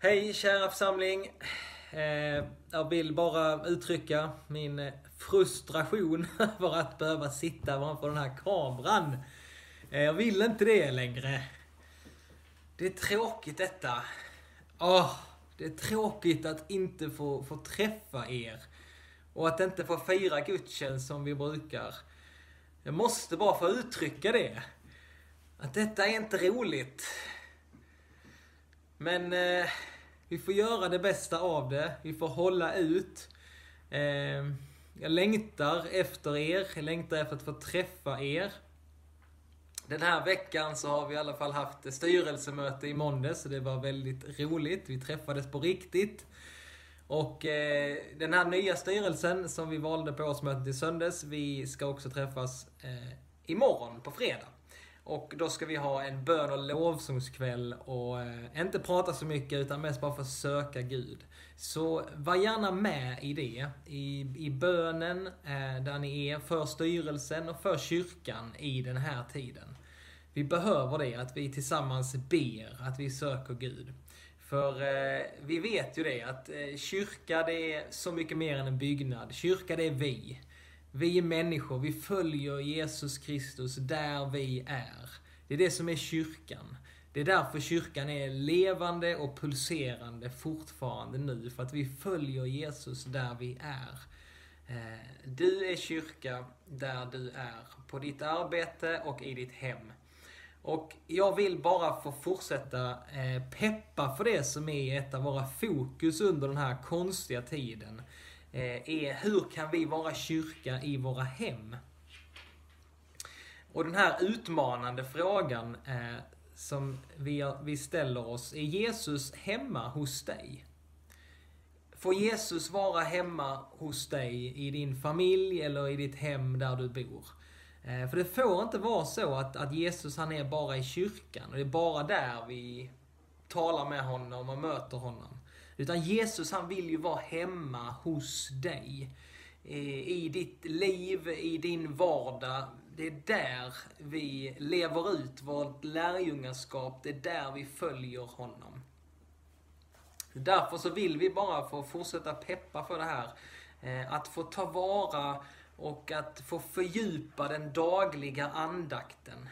Hej kära församling. Eh, jag vill bara uttrycka min frustration över att behöva sitta framför den här kameran. Eh, jag vill inte det längre. Det är tråkigt detta. Åh, det är tråkigt att inte få, få träffa er. Och att inte få fira gudstjänst som vi brukar. Jag måste bara få uttrycka det. Att detta är inte roligt. Men eh, vi får göra det bästa av det. Vi får hålla ut. Eh, jag längtar efter er. Jag längtar efter att få träffa er. Den här veckan så har vi i alla fall haft styrelsemöte i måndags, så det var väldigt roligt. Vi träffades på riktigt. Och eh, den här nya styrelsen som vi valde på årsmötet i söndags, vi ska också träffas eh, imorgon på fredag. Och då ska vi ha en bön och lovsångskväll och eh, inte prata så mycket utan mest bara få söka Gud. Så var gärna med i det, i, i bönen eh, där ni är, för styrelsen och för kyrkan i den här tiden. Vi behöver det, att vi tillsammans ber, att vi söker Gud. För eh, vi vet ju det, att eh, kyrka det är så mycket mer än en byggnad. Kyrka det är vi. Vi är människor, vi följer Jesus Kristus där vi är. Det är det som är kyrkan. Det är därför kyrkan är levande och pulserande fortfarande nu, för att vi följer Jesus där vi är. Eh, du är kyrka där du är, på ditt arbete och i ditt hem. Och jag vill bara få fortsätta eh, peppa för det som är ett av våra fokus under den här konstiga tiden. Eh, är hur kan vi vara kyrka i våra hem? Och den här utmanande frågan eh, som vi, vi ställer oss, är Jesus hemma hos dig? Får Jesus vara hemma hos dig i din familj eller i ditt hem där du bor? Eh, för det får inte vara så att, att Jesus han är bara i kyrkan och det är bara där vi talar med honom och möter honom. Utan Jesus han vill ju vara hemma hos dig. Eh, I ditt liv, i din vardag. Det är där vi lever ut vårt lärjungaskap. Det är där vi följer honom. Därför så vill vi bara få fortsätta peppa för det här. Eh, att få ta vara och att få fördjupa den dagliga andakten.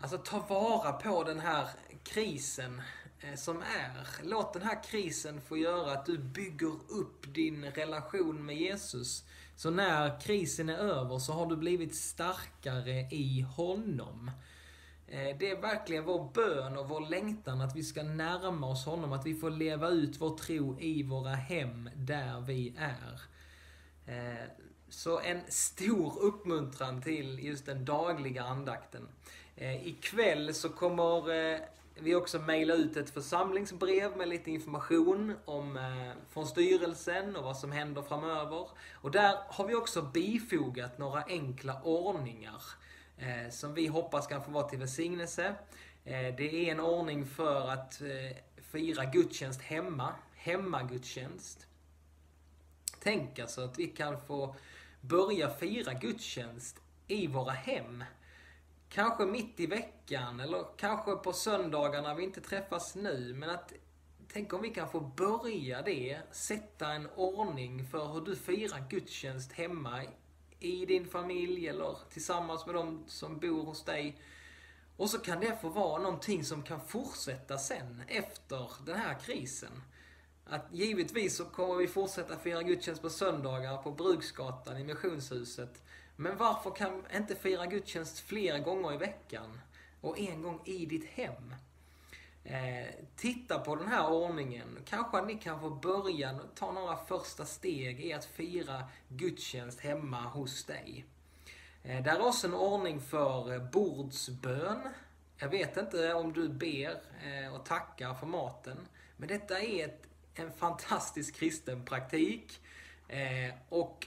Alltså ta vara på den här krisen Eh, som är. Låt den här krisen få göra att du bygger upp din relation med Jesus. Så när krisen är över så har du blivit starkare i honom. Eh, det är verkligen vår bön och vår längtan att vi ska närma oss honom, att vi får leva ut vår tro i våra hem där vi är. Eh, så en stor uppmuntran till just den dagliga andakten. Ikväll så kommer vi också mejla ut ett församlingsbrev med lite information om, eh, från styrelsen och vad som händer framöver. Och där har vi också bifogat några enkla ordningar eh, som vi hoppas kan få vara till välsignelse. Eh, det är en ordning för att eh, fira gudstjänst hemma, hemmagudstjänst. Tänk alltså att vi kan få börja fira gudstjänst i våra hem. Kanske mitt i veckan eller kanske på söndagarna vi inte träffas nu. Men att Tänk om vi kan få börja det, sätta en ordning för hur du firar gudstjänst hemma i din familj eller tillsammans med de som bor hos dig. Och så kan det få vara någonting som kan fortsätta sen, efter den här krisen. Att givetvis så kommer vi fortsätta fira gudstjänst på söndagar på Bruksgatan i Missionshuset. Men varför kan inte fira gudstjänst flera gånger i veckan? Och en gång i ditt hem? Eh, titta på den här ordningen. Kanske ni kan få börja ta några första steg i att fira gudstjänst hemma hos dig. Eh, där är också en ordning för eh, bordsbön. Jag vet inte om du ber eh, och tackar för maten. Men detta är ett en fantastisk kristen praktik. Eh, och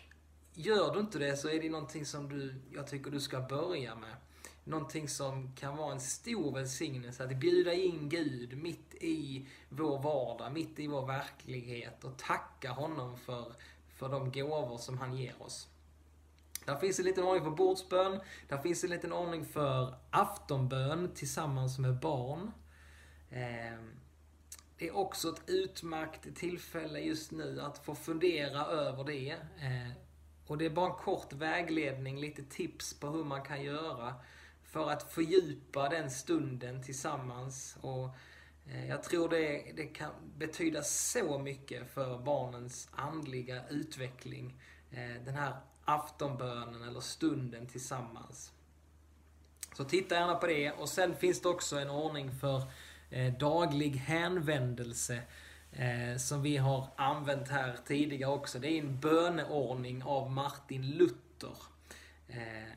gör du inte det så är det någonting som du, jag tycker du ska börja med. Någonting som kan vara en stor välsignelse, att bjuda in Gud mitt i vår vardag, mitt i vår verklighet och tacka honom för, för de gåvor som han ger oss. Där finns en liten ordning för bordsbön, där finns en liten ordning för aftonbön tillsammans med barn. Ehm, det är också ett utmärkt tillfälle just nu att få fundera över det. Ehm, och det är bara en kort vägledning, lite tips på hur man kan göra för att fördjupa den stunden tillsammans. Och eh, jag tror det, det kan betyda så mycket för barnens andliga utveckling. Eh, den här aftonbönen eller stunden tillsammans. Så titta gärna på det. Och sen finns det också en ordning för eh, daglig hänvändelse eh, som vi har använt här tidigare också. Det är en böneordning av Martin Luther. Eh,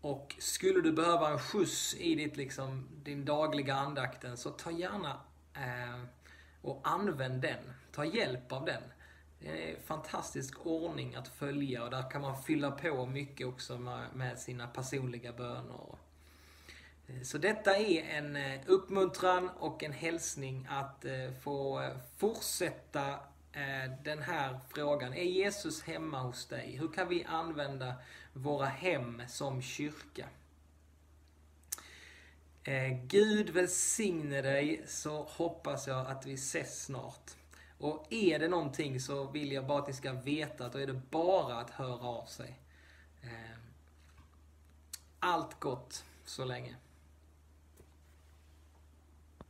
och skulle du behöva en skjuts i ditt, liksom, din dagliga andakten så ta gärna eh, och använd den. Ta hjälp av den. Det är en fantastisk ordning att följa och där kan man fylla på mycket också med, med sina personliga böner. Eh, så detta är en eh, uppmuntran och en hälsning att eh, få fortsätta den här frågan. Är Jesus hemma hos dig? Hur kan vi använda våra hem som kyrka? Gud välsigne dig så hoppas jag att vi ses snart. Och är det någonting så vill jag bara att ni ska veta att då är det bara att höra av sig. Allt gott så länge.